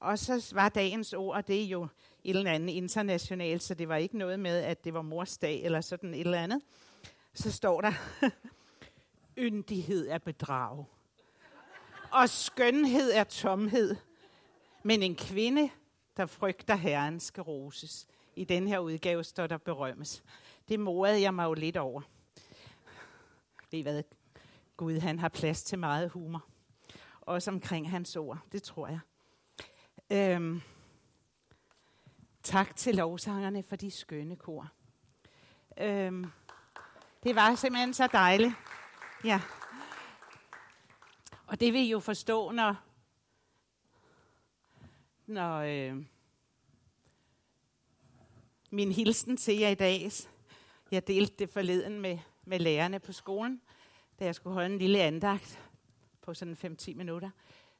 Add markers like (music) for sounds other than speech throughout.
Og så var dagens ord, det er jo et eller andet internationalt, så det var ikke noget med, at det var mors dag eller sådan et eller andet. Så står der, (laughs) yndighed er bedrag. Og skønhed er tomhed. Men en kvinde, der frygter Herren, skal roses. I den her udgave står der berømmes. Det morede jeg mig jo lidt over. Ved I hvad? Gud, han har plads til meget humor. Også omkring hans ord, det tror jeg. Øhm, tak til lovsangerne for de skønne kor. Øhm, det var simpelthen så dejligt. Ja. Og det vil I jo forstå, når, når øh, min hilsen til jer i dag, jeg delte det forleden med, med lærerne på skolen, da jeg skulle holde en lille andagt på sådan 5-10 minutter,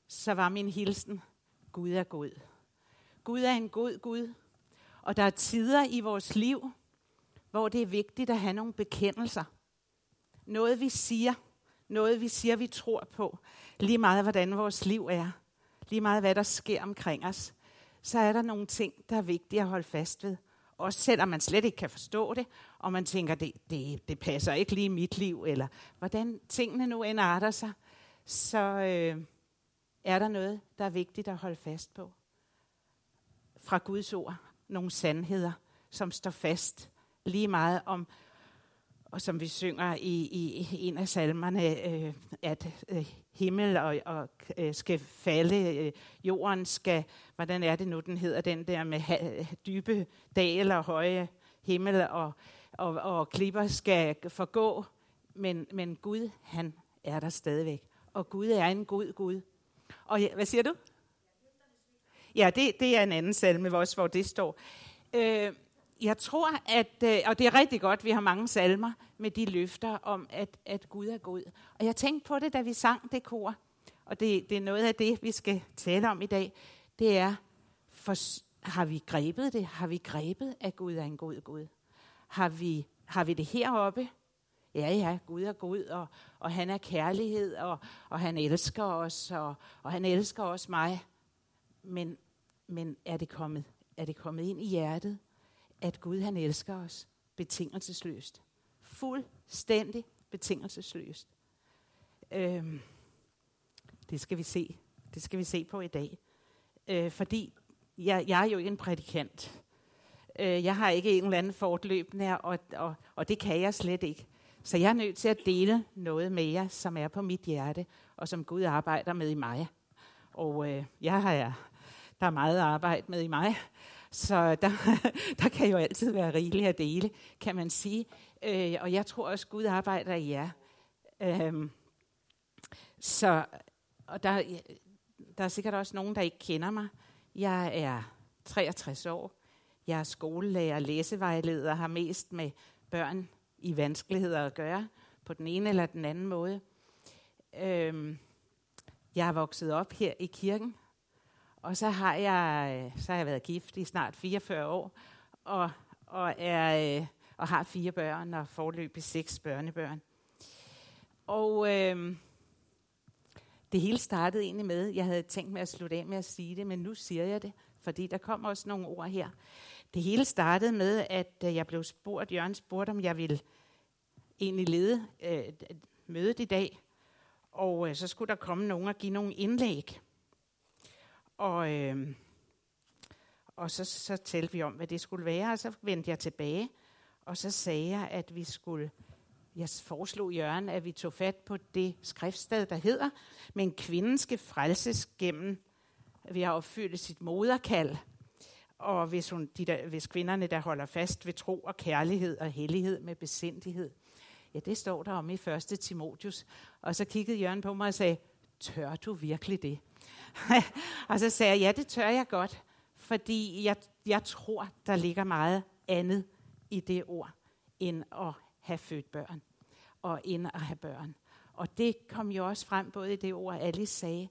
så var min hilsen, Gud er god. Gud er en god Gud, og der er tider i vores liv, hvor det er vigtigt at have nogle bekendelser. Noget vi siger, noget vi siger, vi tror på, lige meget hvordan vores liv er, lige meget hvad der sker omkring os, så er der nogle ting, der er vigtige at holde fast ved. Også selvom man slet ikke kan forstå det, og man tænker, det, det, det passer ikke lige i mit liv, eller hvordan tingene nu end arter sig, så øh, er der noget, der er vigtigt at holde fast på. Fra Guds ord, nogle sandheder, som står fast lige meget om, og som vi synger i, i en af salmerne, øh, at øh, himmel og, og øh, skal falde, øh, jorden skal, hvordan er det nu, den hedder, den der med ha, dybe dale og høje himmel og, og, og klipper skal forgå, men, men Gud, han er der stadigvæk. Og Gud er en god Gud. Og ja, hvad siger du? Ja, det, det er en anden salme også, hvor det står. Øh, jeg tror, at, øh, og det er rigtig godt, vi har mange salmer med de løfter om, at, at Gud er god. Og jeg tænkte på det, da vi sang det kor, og det, det er noget af det, vi skal tale om i dag, det er, for, har vi grebet det? Har vi grebet, at Gud er en god Gud? Har vi, har vi det heroppe? Ja, ja, Gud er god, og, og han er kærlighed, og, og han elsker os, og, og han elsker også mig. Men, men er, det kommet, er det kommet ind i hjertet? at Gud han elsker os betingelsesløst. Fuldstændig betingelsesløst. Øhm, det skal vi se. Det skal vi se på i dag. Øh, fordi jeg, jeg er jo ikke en prædikant. Øh, jeg har ikke en eller anden fortløbende, og, og, og det kan jeg slet ikke. Så jeg er nødt til at dele noget med jer, som er på mit hjerte, og som Gud arbejder med i mig. Og øh, jeg har, der er meget arbejde med i mig, så der, (laughs) der kan jo altid være rigeligt at dele, kan man sige. Øh, og jeg tror også, Gud arbejder i jer. Øh, så og der, der er sikkert også nogen, der ikke kender mig. Jeg er 63 år. Jeg er skolelærer, læsevejleder, har mest med børn i vanskeligheder at gøre, på den ene eller den anden måde. Øhm, jeg er vokset op her i kirken, og så har jeg, øh, så har jeg været gift i snart 44 år, og, og, er, øh, og har fire børn og forløbig seks børnebørn. Og øhm, det hele startede egentlig med, jeg havde tænkt mig at slutte af med at sige det, men nu siger jeg det, fordi der kommer også nogle ord her. Det hele startede med, at øh, jeg blev spurgt, Jørgen spurgte, om jeg ville egentlig lede øh, mødet i dag, og øh, så skulle der komme nogen og give nogle indlæg. Og, øh, og så, så talte vi om, hvad det skulle være, og så vendte jeg tilbage, og så sagde jeg, at vi skulle, jeg foreslog Jørgen, at vi tog fat på det skriftsted, der hedder, men kvinden skal frelses gennem ved at opfylde sit moderkald, og hvis, hun, de der, hvis kvinderne, der holder fast ved tro og kærlighed og hellighed med besindighed. Ja, det står der om i 1. Timotius. Og så kiggede Jørgen på mig og sagde, tør du virkelig det? (laughs) og så sagde jeg, ja, det tør jeg godt, fordi jeg, jeg tror, der ligger meget andet i det ord, end at have født børn, og end at have børn. Og det kom jo også frem, både i det ord, Alice sagde,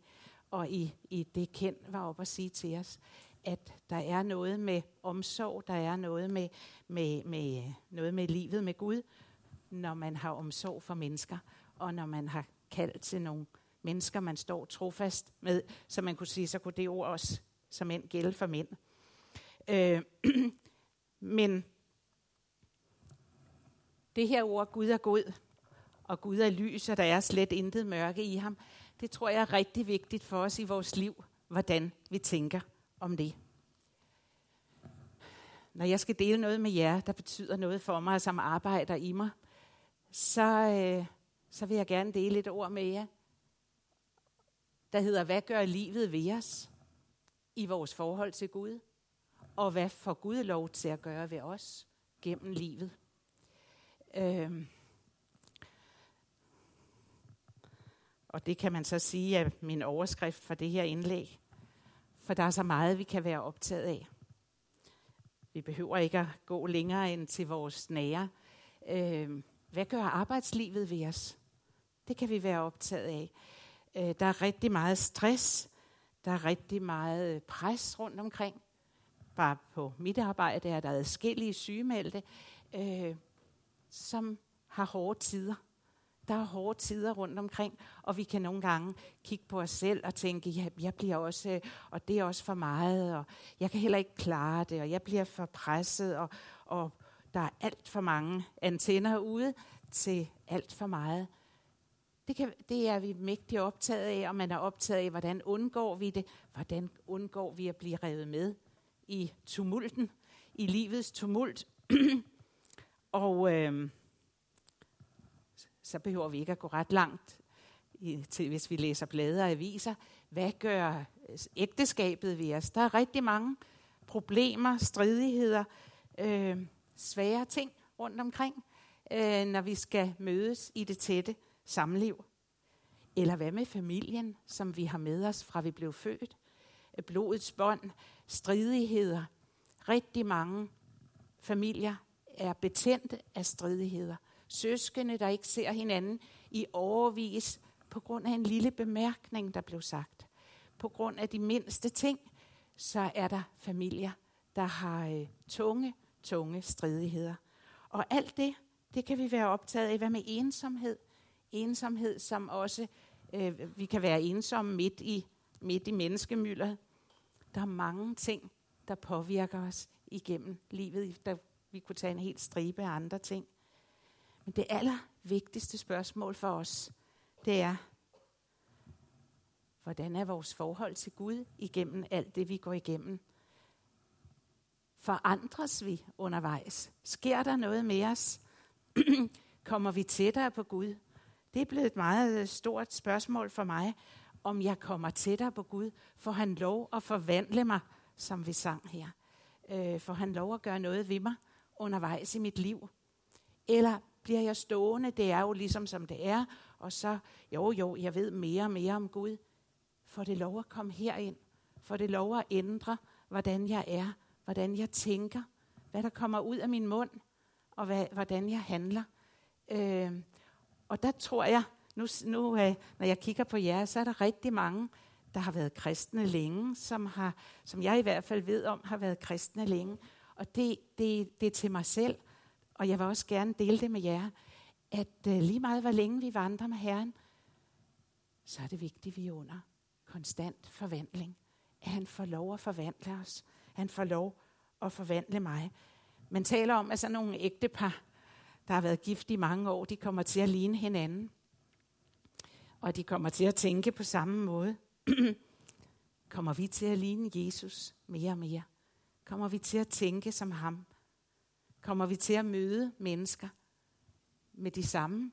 og i, i det Ken var op at sige til os, at der er noget med omsorg, der er noget med, med, med, noget med livet med Gud, når man har omsorg for mennesker, og når man har kaldt til nogle mennesker, man står trofast med, så man kunne sige, så kunne det ord også som end gælde for mænd. Øh, (clears throat) men det her ord, Gud er god, og Gud er lys, og der er slet intet mørke i ham, det tror jeg er rigtig vigtigt for os i vores liv, hvordan vi tænker om det. Når jeg skal dele noget med jer, der betyder noget for mig, som arbejder i mig, så, øh, så vil jeg gerne dele et ord med jer, der hedder, hvad gør livet ved os i vores forhold til Gud? Og hvad får Gud lov til at gøre ved os gennem livet? Øh, og det kan man så sige er min overskrift for det her indlæg. For der er så meget, vi kan være optaget af. Vi behøver ikke at gå længere end til vores nære. Øh, hvad gør arbejdslivet ved os? Det kan vi være optaget af. Øh, der er rigtig meget stress. Der er rigtig meget pres rundt omkring. Bare på mit arbejde er der adskillige sygemeldte, øh, som har hårde tider. Der er hårde tider rundt omkring, og vi kan nogle gange kigge på os selv og tænke, ja, jeg bliver også, øh, og det er også for meget, og jeg kan heller ikke klare det, og jeg bliver for presset, og, og der er alt for mange antenner ude til alt for meget. Det, kan, det er vi mægtigt optaget af, og man er optaget af, hvordan undgår vi det? Hvordan undgår vi at blive revet med i tumulten, i livets tumult? (clears throat) og øh, så behøver vi ikke at gå ret langt, i, til, hvis vi læser blade og aviser. Hvad gør øh, ægteskabet ved os? Der er rigtig mange problemer, stridigheder, øh, svære ting rundt omkring, øh, når vi skal mødes i det tætte samliv. Eller hvad med familien, som vi har med os fra vi blev født? Øh, blodets bånd, stridigheder. Rigtig mange familier er betændte af stridigheder. Søskende, der ikke ser hinanden i overvis på grund af en lille bemærkning, der blev sagt. På grund af de mindste ting, så er der familier, der har øh, tunge, tunge stridigheder. Og alt det, det kan vi være optaget af. Hvad med ensomhed? Ensomhed, som også, øh, vi kan være ensomme midt i, midt i menneskemyldet. Der er mange ting, der påvirker os igennem livet. Der, vi kunne tage en helt stribe af andre ting. Men det allervigtigste spørgsmål for os, det er, hvordan er vores forhold til Gud igennem alt det, vi går igennem? Forandres vi undervejs? Sker der noget med os? (clears throat) Kommer vi tættere på Gud? Det er blevet et meget øh, stort spørgsmål for mig, om jeg kommer tættere på Gud. For han lov at forvandle mig, som vi sang her. Øh, for han lov at gøre noget ved mig undervejs i mit liv. Eller bliver jeg stående? Det er jo ligesom som det er. Og så, jo jo, jeg ved mere og mere om Gud. For det lov at komme herind. For det lov at ændre, hvordan jeg er. Hvordan jeg tænker. Hvad der kommer ud af min mund. Og hvad, hvordan jeg handler. Øh, og der tror jeg, nu, nu øh, når jeg kigger på jer, så er der rigtig mange, der har været kristne længe, som, har, som jeg i hvert fald ved om, har været kristne længe. Og det, det, det er til mig selv, og jeg vil også gerne dele det med jer, at øh, lige meget hvor længe vi vandrer med Herren, så er det vigtigt, at vi er under konstant forvandling. At han får lov at forvandle os. Han får lov at forvandle mig. Man taler om, at sådan nogle ægtepar, der har været gift i mange år, de kommer til at ligne hinanden. Og de kommer til at tænke på samme måde. (clears throat) kommer vi til at ligne Jesus mere og mere? Kommer vi til at tænke som ham? Kommer vi til at møde mennesker med de samme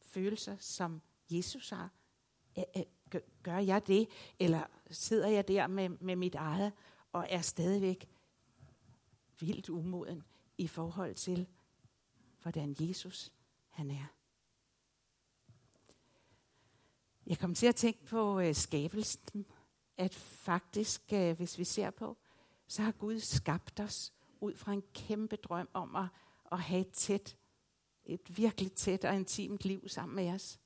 følelser, som Jesus har? Gør jeg det? Eller sidder jeg der med, med mit eget og er stadigvæk vildt umoden i forhold til, hvordan Jesus han er? Jeg kom til at tænke på øh, skabelsen, at faktisk, øh, hvis vi ser på, så har Gud skabt os ud fra en kæmpe drøm om at, at have et tæt, et virkelig tæt og intimt liv sammen med os.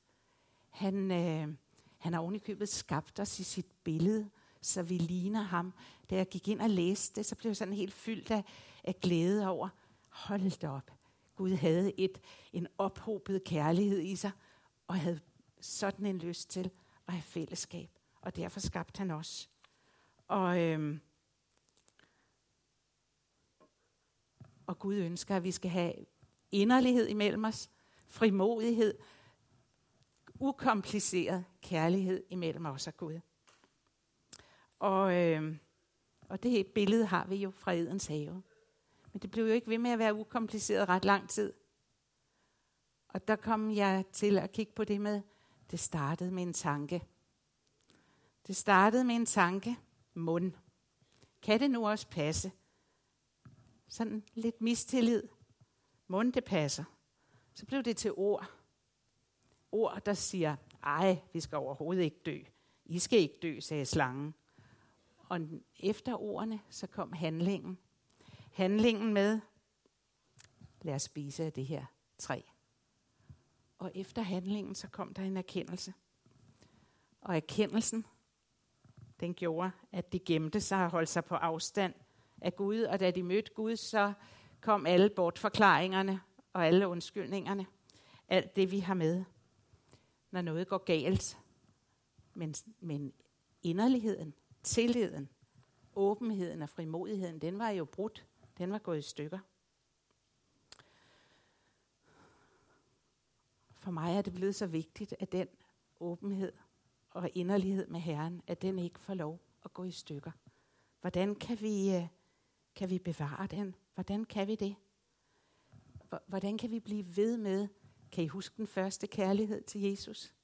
Han, øh, han har ovenikøbet skabt os i sit billede, så vi ligner ham. Da jeg gik ind og læste det, så blev jeg sådan helt fyldt af, af glæde over, hold da op. Gud havde et, en ophobet kærlighed i sig, og havde sådan en lyst til at have fællesskab. Og derfor skabte han os. Og, øhm, og Gud ønsker, at vi skal have inderlighed imellem os, frimodighed, ukompliceret kærlighed imellem os og Gud. Og, øh, og det billede har vi jo fra Edens have. Men det blev jo ikke ved med at være ukompliceret ret lang tid. Og der kom jeg til at kigge på det med, det startede med en tanke. Det startede med en tanke, mund. Kan det nu også passe? Sådan lidt mistillid. Mund, det passer. Så blev det til ord. Ord, der siger, ej, vi skal overhovedet ikke dø. I skal ikke dø, sagde slangen. Og efter ordene, så kom handlingen. Handlingen med, lad os spise af det her træ. Og efter handlingen, så kom der en erkendelse. Og erkendelsen, den gjorde, at de gemte sig og holdt sig på afstand af Gud. Og da de mødte Gud, så kom alle bortforklaringerne og alle undskyldningerne. Alt det, vi har med, når noget går galt. Men, men inderligheden, tilliden, åbenheden og frimodigheden, den var jo brudt. Den var gået i stykker. For mig er det blevet så vigtigt, at den åbenhed og inderlighed med Herren, at den ikke får lov at gå i stykker. Hvordan kan vi, øh, kan vi bevare den? Hvordan kan vi det? Hvordan kan vi blive ved med? Kan I huske den første kærlighed til Jesus?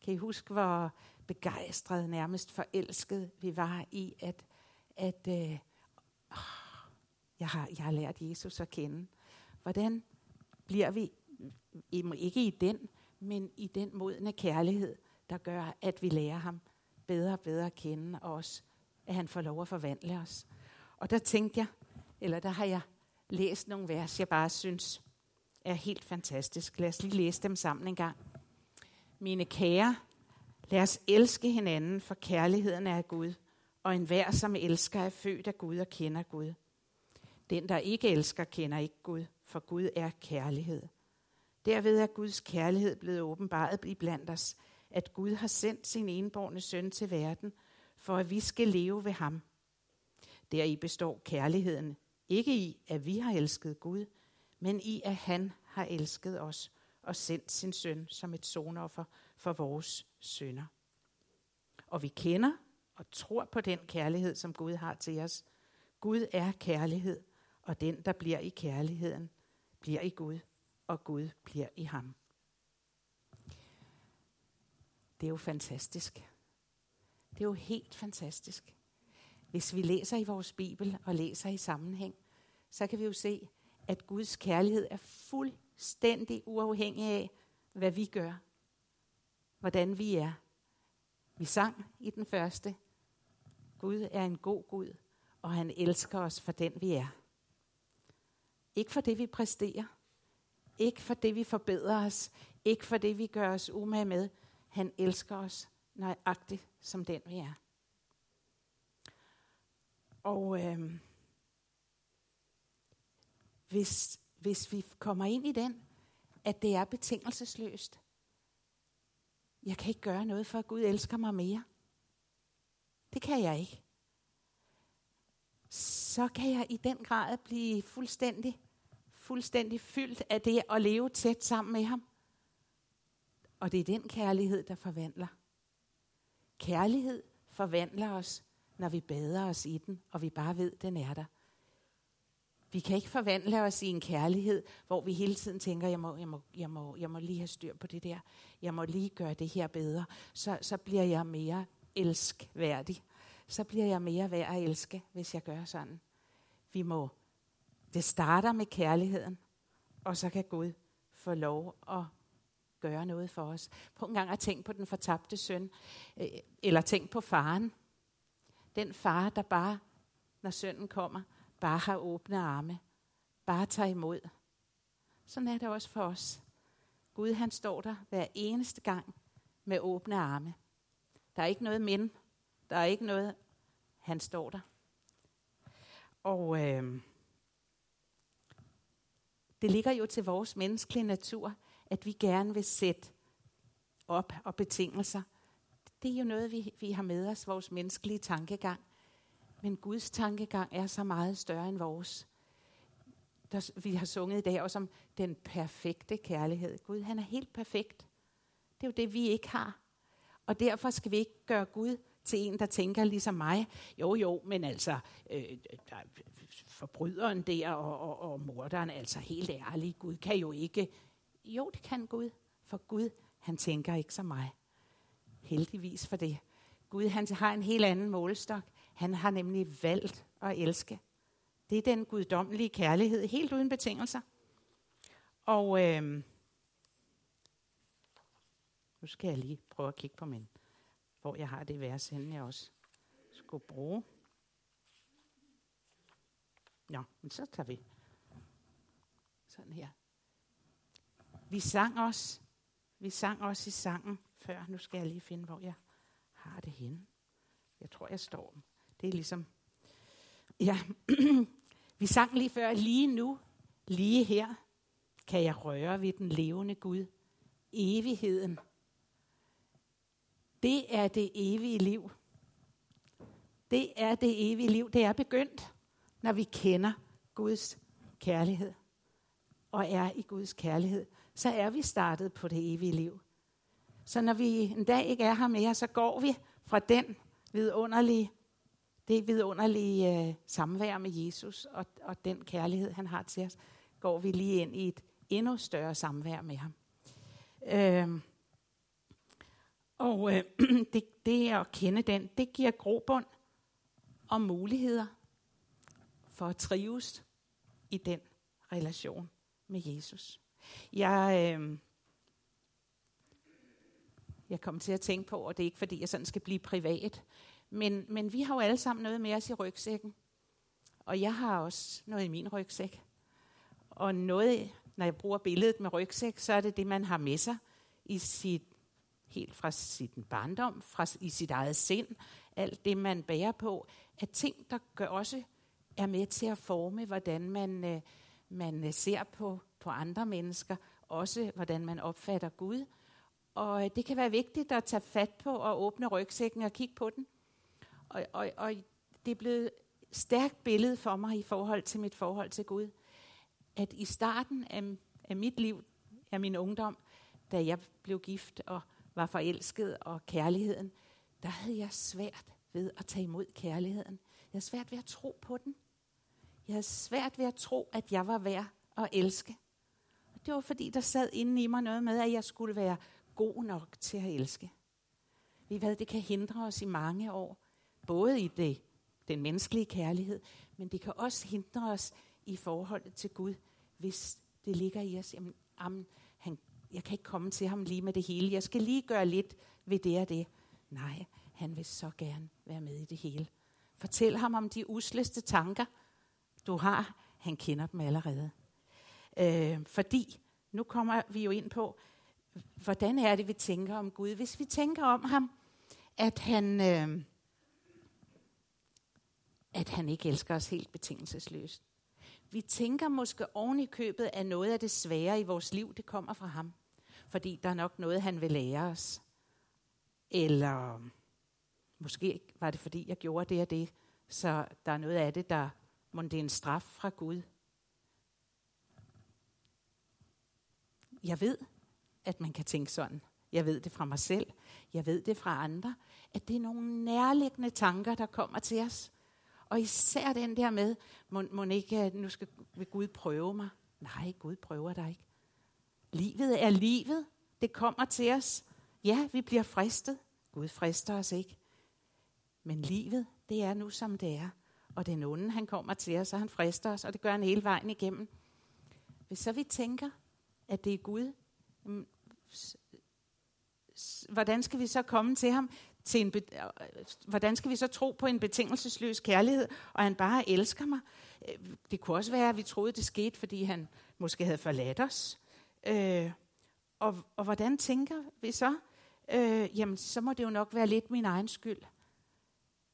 Kan I huske, hvor begejstret, nærmest forelsket vi var i, at, at øh, jeg, har, jeg har lært Jesus at kende. Hvordan bliver vi, ikke i den, men i den modne kærlighed, der gør, at vi lærer ham bedre og bedre at kende, og at han får lov at forvandle os. Og der tænkte jeg, eller der har jeg læst nogle vers, jeg bare synes er helt fantastisk. Lad os lige læse dem sammen en gang. Mine kære, lad os elske hinanden, for kærligheden er af Gud, og enhver, som elsker, er født af Gud og kender Gud. Den, der ikke elsker, kender ikke Gud, for Gud er kærlighed. Derved er Guds kærlighed blevet åbenbaret i blandt os, at Gud har sendt sin enborne søn til verden, for at vi skal leve ved ham. Deri består kærligheden, ikke i, at vi har elsket Gud, men i, at han har elsket os og sendt sin søn som et sonoffer for vores sønder. Og vi kender og tror på den kærlighed, som Gud har til os. Gud er kærlighed, og den, der bliver i kærligheden, bliver i Gud, og Gud bliver i ham. Det er jo fantastisk. Det er jo helt fantastisk. Hvis vi læser i vores Bibel og læser i sammenhæng, så kan vi jo se, at Guds kærlighed er fuldstændig uafhængig af, hvad vi gør. Hvordan vi er. Vi sang i den første. Gud er en god Gud, og han elsker os for den vi er. Ikke for det vi præsterer. Ikke for det vi forbedrer os. Ikke for det vi gør os umage med. Han elsker os nøjagtigt som den vi er. Og øh, hvis, hvis vi kommer ind i den, at det er betingelsesløst. Jeg kan ikke gøre noget for, at Gud elsker mig mere. Det kan jeg ikke. Så kan jeg i den grad blive fuldstændig, fuldstændig fyldt af det at leve tæt sammen med ham. Og det er den kærlighed, der forvandler. Kærlighed forvandler os, når vi bader os i den, og vi bare ved, at den er der. Vi kan ikke forvandle os i en kærlighed, hvor vi hele tiden tænker, jeg må, jeg må, jeg må, jeg må lige have styr på det der. Jeg må lige gøre det her bedre. Så, så bliver jeg mere elskværdig. Så bliver jeg mere værd at elske, hvis jeg gør sådan. Vi må, det starter med kærligheden, og så kan Gud få lov at gøre noget for os. Prøv en gang at tænke på den fortabte søn, øh, eller tænk på faren. Den far, der bare, når sønnen kommer, bare har åbne arme, bare tager imod. Sådan er det også for os. Gud han står der hver eneste gang med åbne arme. Der er ikke noget men. Der er ikke noget. Han står der. Og øh, det ligger jo til vores menneskelige natur, at vi gerne vil sætte op og betingelser. Det er jo noget, vi, vi har med os, vores menneskelige tankegang. Men Guds tankegang er så meget større end vores. Der, vi har sunget i dag også om den perfekte kærlighed. Gud, han er helt perfekt. Det er jo det, vi ikke har. Og derfor skal vi ikke gøre Gud til en, der tænker ligesom mig. Jo, jo, men altså, øh, der, forbryderen der og, og, og morderen, altså helt ærligt, Gud kan jo ikke. Jo, det kan Gud, for Gud, han tænker ikke som mig. Heldigvis for det. Gud, han har en helt anden målestok. Han har nemlig valgt at elske. Det er den guddommelige kærlighed, helt uden betingelser. Og øh, nu skal jeg lige prøve at kigge på min, hvor jeg har det vers henne, jeg også skulle bruge. Nå, men så tager vi sådan her. Vi sang også, vi sang også i sangen før. Nu skal jeg lige finde, hvor jeg har det henne. Jeg tror, jeg står. Det er ligesom... Ja, (clears throat) vi sang lige før, lige nu, lige her, kan jeg røre ved den levende Gud. Evigheden. Det er det evige liv. Det er det evige liv. Det er begyndt, når vi kender Guds kærlighed og er i Guds kærlighed. Så er vi startet på det evige liv. Så når vi en dag ikke er her mere, så går vi fra den vidunderlige, det vidunderlige øh, samvær med Jesus og, og den kærlighed, han har til os, går vi lige ind i et endnu større samvær med ham. Øh, og øh, (clears throat) det, det at kende den, det giver grobund og muligheder for at trives i den relation med Jesus. Jeg, øh, jeg kom til at tænke på, og det er ikke fordi, jeg sådan skal blive privat, men, men vi har jo alle sammen noget med os i rygsækken. Og jeg har også noget i min rygsæk. Og noget, når jeg bruger billedet med rygsæk, så er det det, man har med sig i sit, helt fra sin barndom, fra, i sit eget sind, alt det, man bærer på, er ting, der gør også er med til at forme, hvordan man, øh, man øh, ser på, på andre mennesker, også hvordan man opfatter Gud, og øh, det kan være vigtigt at tage fat på og åbne rygsækken og kigge på den. Og, og, og det er blevet stærkt billede for mig i forhold til mit forhold til Gud. At i starten af, af mit liv, af min ungdom, da jeg blev gift og var forelsket og kærligheden, der havde jeg svært ved at tage imod kærligheden. Jeg havde svært ved at tro på den. Jeg havde svært ved at tro, at jeg var værd at elske. Og det var fordi, der sad inde i mig noget med, at jeg skulle være god nok til at elske. Vi ved, det kan hindre os i mange år, både i det, den menneskelige kærlighed, men det kan også hindre os i forholdet til Gud, hvis det ligger i os, jamen, jamen han, jeg kan ikke komme til ham lige med det hele, jeg skal lige gøre lidt ved det og det. Nej, han vil så gerne være med i det hele. Fortæl ham om de usleste tanker, du har. Han kender dem allerede. Øh, fordi, nu kommer vi jo ind på, hvordan er det, vi tænker om Gud? Hvis vi tænker om ham, at han, øh, at han ikke elsker os helt betingelsesløst. Vi tænker måske oven i købet, at noget af det svære i vores liv, det kommer fra ham. Fordi der er nok noget, han vil lære os. Eller måske var det, fordi jeg gjorde det og det, så der er noget af det, der må det er en straf fra Gud. Jeg ved, at man kan tænke sådan. Jeg ved det fra mig selv. Jeg ved det fra andre. At det er nogle nærliggende tanker, der kommer til os. Og især den der med, må, må ikke, at nu skal vil Gud prøve mig. Nej, Gud prøver dig ikke. Livet er livet. Det kommer til os. Ja, vi bliver fristet. Gud frister os ikke. Men livet, det er nu som det er. Og den onde, han kommer til os, og han frister os, og det gør han hele vejen igennem. Hvis så vi tænker, at det er Gud, mm, hvordan skal vi så komme til ham? Til en øh, øh, hvordan skal vi så tro på en betingelsesløs kærlighed, og han bare elsker mig? Øh, det kunne også være, at vi troede, det skete, fordi han måske havde forladt os. Øh, og, og hvordan tænker vi så? Øh, jamen, så må det jo nok være lidt min egen skyld.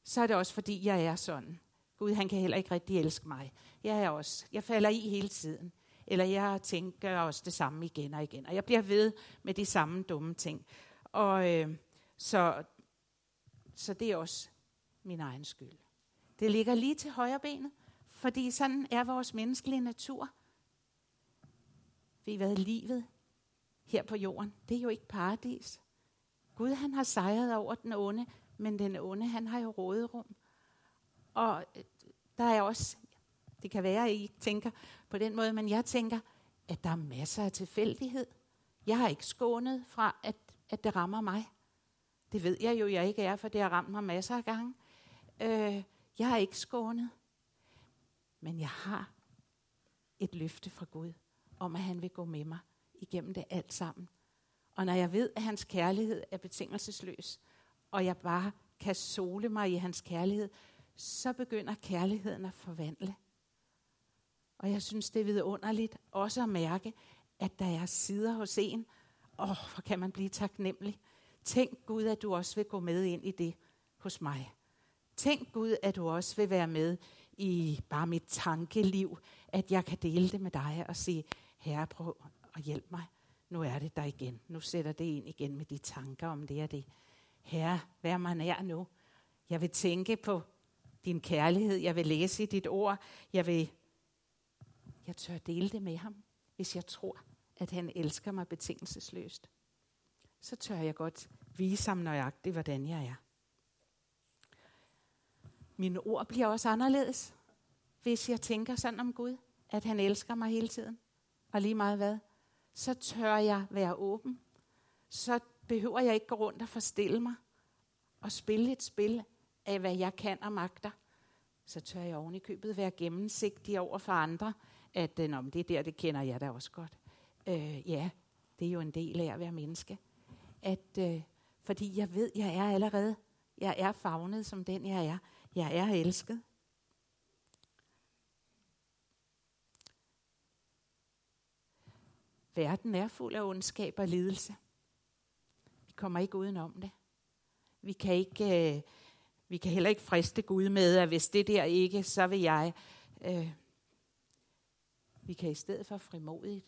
Så er det også, fordi jeg er sådan. Gud, han kan heller ikke rigtig elske mig. Jeg er også. Jeg falder i hele tiden. Eller jeg tænker også det samme igen og igen. Og jeg bliver ved med de samme dumme ting. Og øh, så, så det er også min egen skyld. Det ligger lige til højre benet, fordi sådan er vores menneskelige natur. Vi hvad livet her på jorden, det er jo ikke paradis. Gud han har sejret over den onde, men den onde han har jo råderum. Og øh, der er også, det kan være, at I ikke tænker på den måde, men jeg tænker, at der er masser af tilfældighed. Jeg har ikke skånet fra, at, at det rammer mig. Det ved jeg jo, jeg ikke er, for det har ramt mig masser af gange. Øh, jeg har ikke skånet. Men jeg har et løfte fra Gud om, at han vil gå med mig igennem det alt sammen. Og når jeg ved, at hans kærlighed er betingelsesløs, og jeg bare kan sole mig i hans kærlighed, så begynder kærligheden at forvandle. Og jeg synes, det er vidunderligt også at mærke, at der er sider hos en. Åh, oh, hvor kan man blive taknemmelig. Tænk Gud, at du også vil gå med ind i det hos mig. Tænk Gud, at du også vil være med i bare mit tankeliv, at jeg kan dele det med dig og sige, Herre, prøv at hjælpe mig. Nu er det der igen. Nu sætter det ind igen med de tanker om det og det. Herre, vær mig nær nu. Jeg vil tænke på din kærlighed. Jeg vil læse i dit ord. Jeg vil jeg tør dele det med ham, hvis jeg tror, at han elsker mig betingelsesløst. Så tør jeg godt vise ham nøjagtigt, hvordan jeg er. Mine ord bliver også anderledes, hvis jeg tænker sådan om Gud, at han elsker mig hele tiden, og lige meget hvad. Så tør jeg være åben. Så behøver jeg ikke gå rundt og forstille mig og spille et spil af, hvad jeg kan og magter. Så tør jeg oven i købet være gennemsigtig over for andre, at øh, Nå, men det der, det kender jeg da også godt. Øh, ja, det er jo en del af at være menneske. At, øh, fordi jeg ved, jeg er allerede, jeg er fagnet som den, jeg er. Jeg er elsket. Verden er fuld af ondskab og lidelse. Vi kommer ikke udenom det. Vi kan ikke, øh, vi kan heller ikke friste Gud med, at hvis det der ikke, så vil jeg. Øh, vi kan i stedet for frimodigt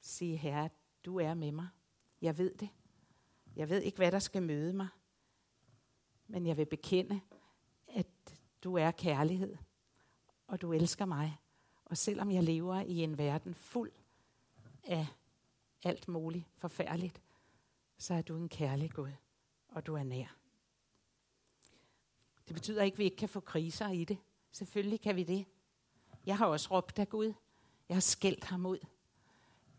sige, Herre, du er med mig. Jeg ved det. Jeg ved ikke, hvad der skal møde mig. Men jeg vil bekende, at du er kærlighed, og du elsker mig. Og selvom jeg lever i en verden fuld af alt muligt forfærdeligt, så er du en kærlig Gud, og du er nær. Det betyder ikke, at vi ikke kan få kriser i det. Selvfølgelig kan vi det. Jeg har også råbt af Gud. Jeg har skældt ham ud.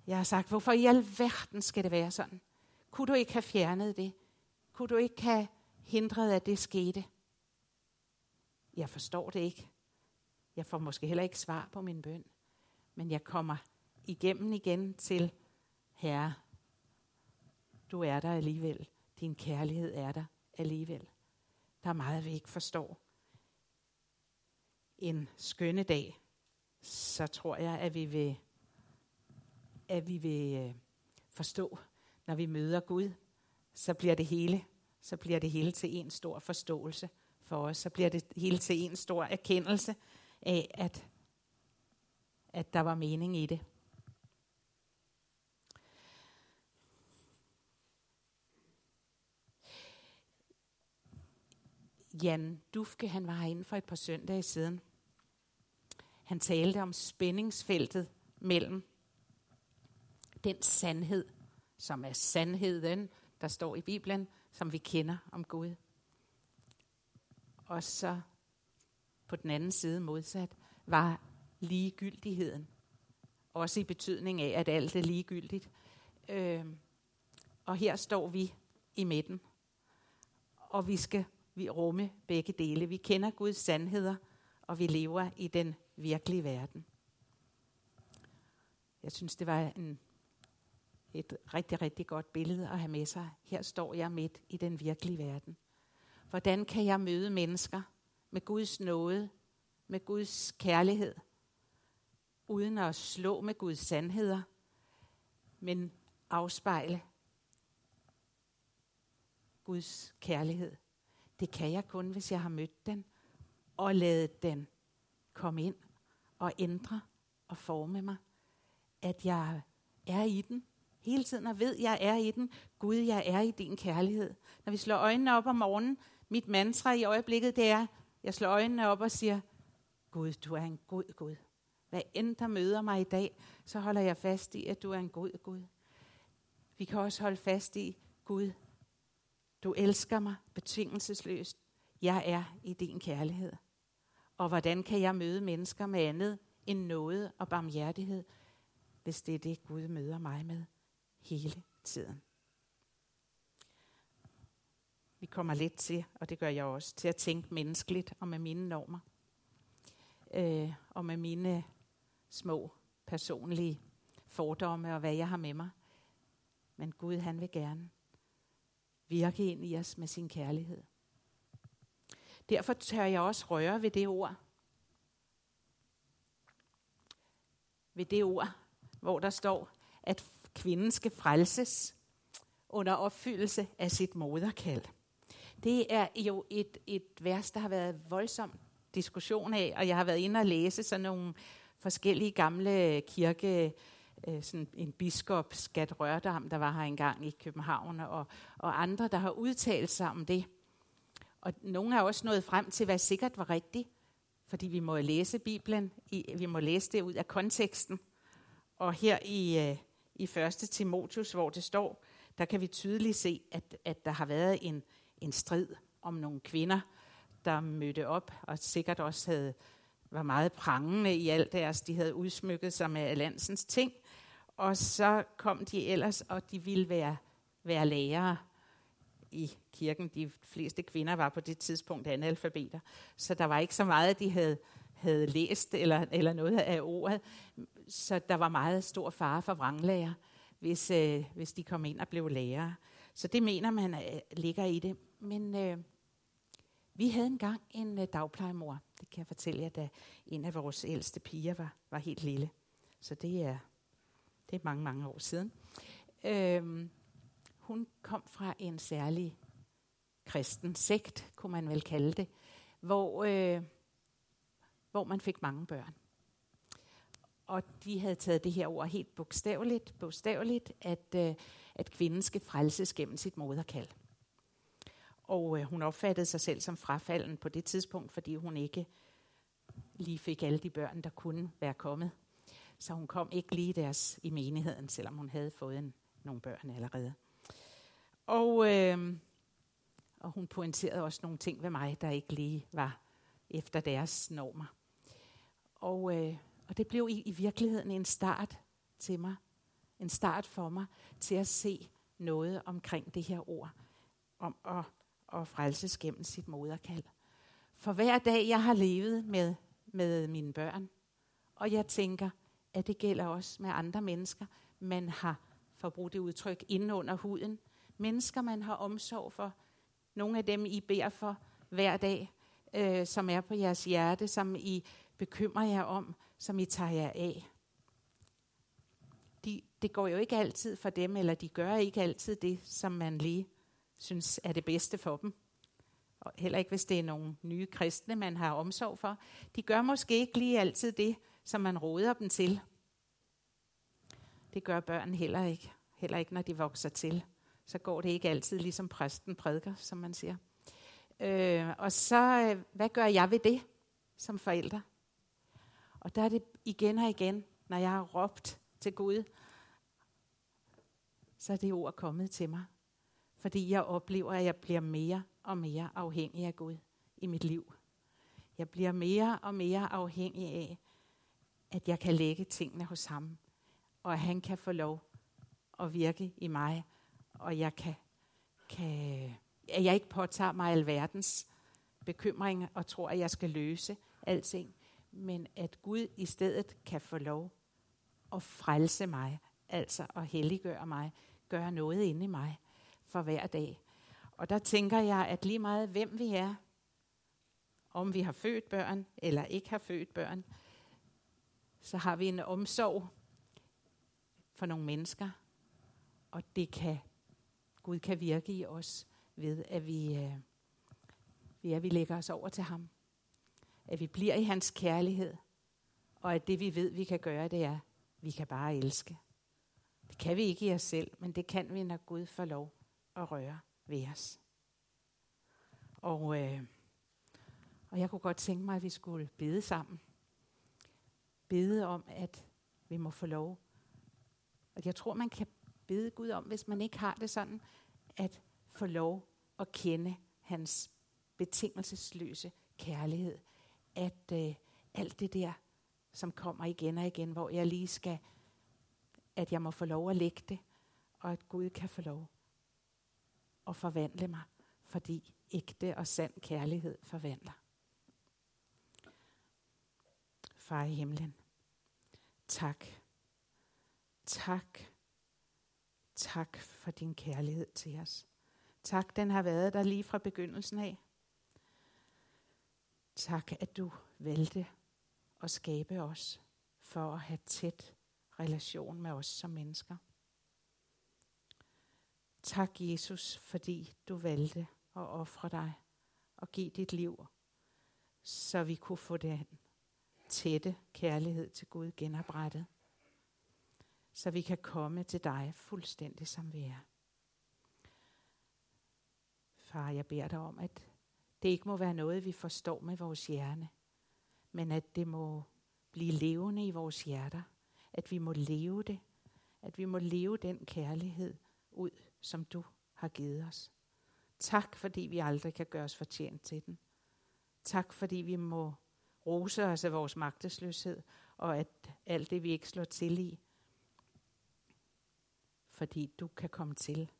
Jeg har sagt, hvorfor i alverden skal det være sådan? Kunne du ikke have fjernet det? Kunne du ikke have hindret, at det skete? Jeg forstår det ikke. Jeg får måske heller ikke svar på min bøn. Men jeg kommer igennem igen til, Herre, du er der alligevel. Din kærlighed er der alligevel. Der er meget, vi ikke forstår. En skønne dag, så tror jeg, at vi vil, at vi vil øh, forstå, når vi møder Gud, så bliver det hele, så bliver det hele til en stor forståelse for os. Så bliver det hele til en stor erkendelse af, at, at der var mening i det. Jan Dufke, han var herinde for et par søndage siden. Han talte om spændingsfeltet mellem den sandhed, som er sandheden, der står i Bibelen, som vi kender om Gud. Og så på den anden side modsat var ligegyldigheden. Også i betydning af, at alt er ligegyldigt. Øh, og her står vi i midten. Og vi skal vi rumme begge dele. Vi kender Guds sandheder, og vi lever i den virkelige verden. Jeg synes, det var en, et rigtig, rigtig godt billede at have med sig. Her står jeg midt i den virkelige verden. Hvordan kan jeg møde mennesker med Guds nåde, med Guds kærlighed, uden at slå med Guds sandheder, men afspejle Guds kærlighed. Det kan jeg kun, hvis jeg har mødt den og ladet den komme ind og ændre og forme mig. At jeg er i den hele tiden og ved, at jeg er i den. Gud, jeg er i din kærlighed. Når vi slår øjnene op om morgenen, mit mantra i øjeblikket, det er, Jeg slår øjnene op og siger, Gud, du er en god Gud. Hvad end der møder mig i dag, så holder jeg fast i, at du er en god Gud. Vi kan også holde fast i, Gud, du elsker mig betingelsesløst. Jeg er i din kærlighed. Og hvordan kan jeg møde mennesker med andet end noget og barmhjertighed, hvis det er det, Gud møder mig med hele tiden? Vi kommer lidt til, og det gør jeg også, til at tænke menneskeligt og med mine normer. Øh, og med mine små personlige fordomme og hvad jeg har med mig. Men Gud, han vil gerne virke ind i os med sin kærlighed. Derfor tør jeg også røre ved det ord. Ved det ord, hvor der står, at kvinden skal frelses under opfyldelse af sit moderkald. Det er jo et, et vers, der har været voldsom diskussion af, og jeg har været inde og læse sådan nogle forskellige gamle kirke, øh, sådan en biskop, Skat Rørdam, der var her engang i København, og, og andre, der har udtalt sig om det. Og nogle har også nået frem til, hvad sikkert var rigtigt, fordi vi må læse Bibelen, i, vi må læse det ud af konteksten. Og her i, øh, i 1. Timotius, hvor det står, der kan vi tydeligt se, at, at der har været en, en strid om nogle kvinder, der mødte op, og sikkert også havde, var meget prangende i alt deres. De havde udsmykket sig med landsens ting, og så kom de ellers, og de ville være, være lærere i kirken. De fleste kvinder var på det tidspunkt analfabeter, så der var ikke så meget, de havde, havde læst eller, eller noget af ordet. Så der var meget stor fare for vranglærer, hvis, øh, hvis de kom ind og blev lærere. Så det mener man øh, ligger i det. Men øh, vi havde engang en øh, dagplejemor. Det kan jeg fortælle jer, da en af vores ældste piger var, var helt lille. Så det er, det er mange, mange år siden. Øh, hun kom fra en særlig kristen sekt, kunne man vel kalde det, hvor, øh, hvor man fik mange børn. Og de havde taget det her ord helt bogstaveligt, bogstaveligt at, øh, at kvinden skal frelses gennem sit moderkald. Og øh, hun opfattede sig selv som frafalden på det tidspunkt, fordi hun ikke lige fik alle de børn, der kunne være kommet. Så hun kom ikke lige deres i menigheden, selvom hun havde fået en, nogle børn allerede. Og, øh, og hun pointerede også nogle ting ved mig, der ikke lige var efter deres normer. Og, øh, og det blev i, i virkeligheden en start til mig. En start for mig til at se noget omkring det her ord. Om at, at frelses gennem sit moderkald. For hver dag, jeg har levet med, med mine børn, og jeg tænker, at det gælder også med andre mennesker, man har, forbrugt det udtryk, inde under huden, mennesker, man har omsorg for. Nogle af dem, I beder for hver dag, øh, som er på jeres hjerte, som I bekymrer jer om, som I tager jer af. De, det går jo ikke altid for dem, eller de gør ikke altid det, som man lige synes er det bedste for dem. Og heller ikke, hvis det er nogle nye kristne, man har omsorg for. De gør måske ikke lige altid det, som man råder dem til. Det gør børn heller ikke. Heller ikke, når de vokser til så går det ikke altid ligesom præsten prædiker, som man siger. Øh, og så, øh, hvad gør jeg ved det som forælder? Og der er det igen og igen, når jeg har råbt til Gud, så er det ord kommet til mig. Fordi jeg oplever, at jeg bliver mere og mere afhængig af Gud i mit liv. Jeg bliver mere og mere afhængig af, at jeg kan lægge tingene hos ham, og at han kan få lov at virke i mig og jeg kan, kan, at jeg ikke påtager mig alverdens bekymringer og tror, at jeg skal løse alting, men at Gud i stedet kan få lov at frelse mig, altså at helliggøre mig, gøre noget inde i mig for hver dag. Og der tænker jeg, at lige meget hvem vi er, om vi har født børn eller ikke har født børn, så har vi en omsorg for nogle mennesker, og det kan Gud kan virke i os ved, at vi, øh, ved at vi lægger os over til ham. At vi bliver i hans kærlighed. Og at det vi ved, vi kan gøre, det er, at vi kan bare elske. Det kan vi ikke i os selv, men det kan vi, når Gud får lov at røre ved os. Og, øh, Og jeg kunne godt tænke mig, at vi skulle bede sammen. Bede om, at vi må få lov. Og jeg tror, man kan bede Gud om, hvis man ikke har det sådan, at få lov at kende hans betingelsesløse kærlighed. At øh, alt det der, som kommer igen og igen, hvor jeg lige skal, at jeg må få lov at lægge det, og at Gud kan få lov at forvandle mig, fordi ægte og sand kærlighed forvandler. Far i himlen, tak. Tak. Tak for din kærlighed til os. Tak, den har været der lige fra begyndelsen af. Tak, at du valgte at skabe os for at have tæt relation med os som mennesker. Tak, Jesus, fordi du valgte at ofre dig og give dit liv, så vi kunne få den tætte kærlighed til Gud genoprettet. Så vi kan komme til dig fuldstændig som vi er. Far, jeg beder dig om, at det ikke må være noget, vi forstår med vores hjerne, men at det må blive levende i vores hjerter. At vi må leve det. At vi må leve den kærlighed ud, som du har givet os. Tak, fordi vi aldrig kan gøre os fortjent til den. Tak, fordi vi må rose os af vores magtesløshed, og at alt det, vi ikke slår til i, fordi du kan komme til.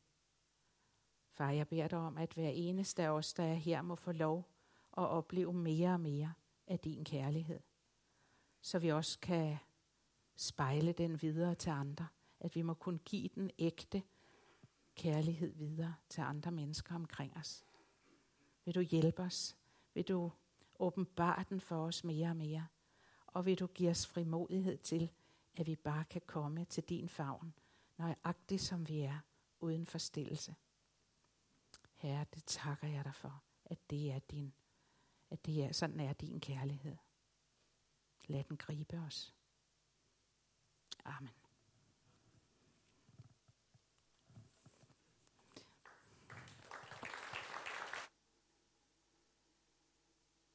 Far, jeg beder dig om, at hver eneste af os, der er her, må få lov at opleve mere og mere af din kærlighed. Så vi også kan spejle den videre til andre. At vi må kunne give den ægte kærlighed videre til andre mennesker omkring os. Vil du hjælpe os? Vil du åbenbare den for os mere og mere? Og vil du give os frimodighed til, at vi bare kan komme til din favn, nøjagtigt som vi er, uden forstillelse. Herre, det takker jeg dig for, at det er din, at det er, sådan er din kærlighed. Lad den gribe os. Amen.